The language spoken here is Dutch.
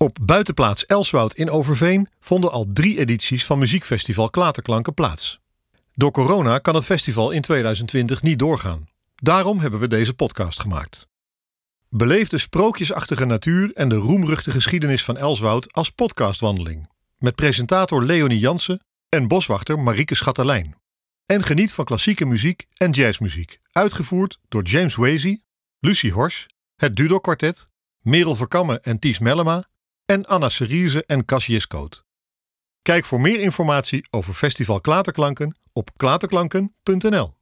Op buitenplaats Elswoud in Overveen vonden al drie edities van muziekfestival Klaterklanken plaats. Door corona kan het festival in 2020 niet doorgaan. Daarom hebben we deze podcast gemaakt. Beleef de sprookjesachtige natuur en de roemruchte geschiedenis van Elswoud als podcastwandeling. Met presentator Leonie Jansen en boswachter Marieke Schatterlijn. En geniet van klassieke muziek en jazzmuziek, uitgevoerd door James Wazy, Lucie Hors, het Dudok Quartet, Merel Verkamme en Ties Mellema en Anna Serize en Cassius Koot. Kijk voor meer informatie over Festival Klaterklanken op klaterklanken.nl.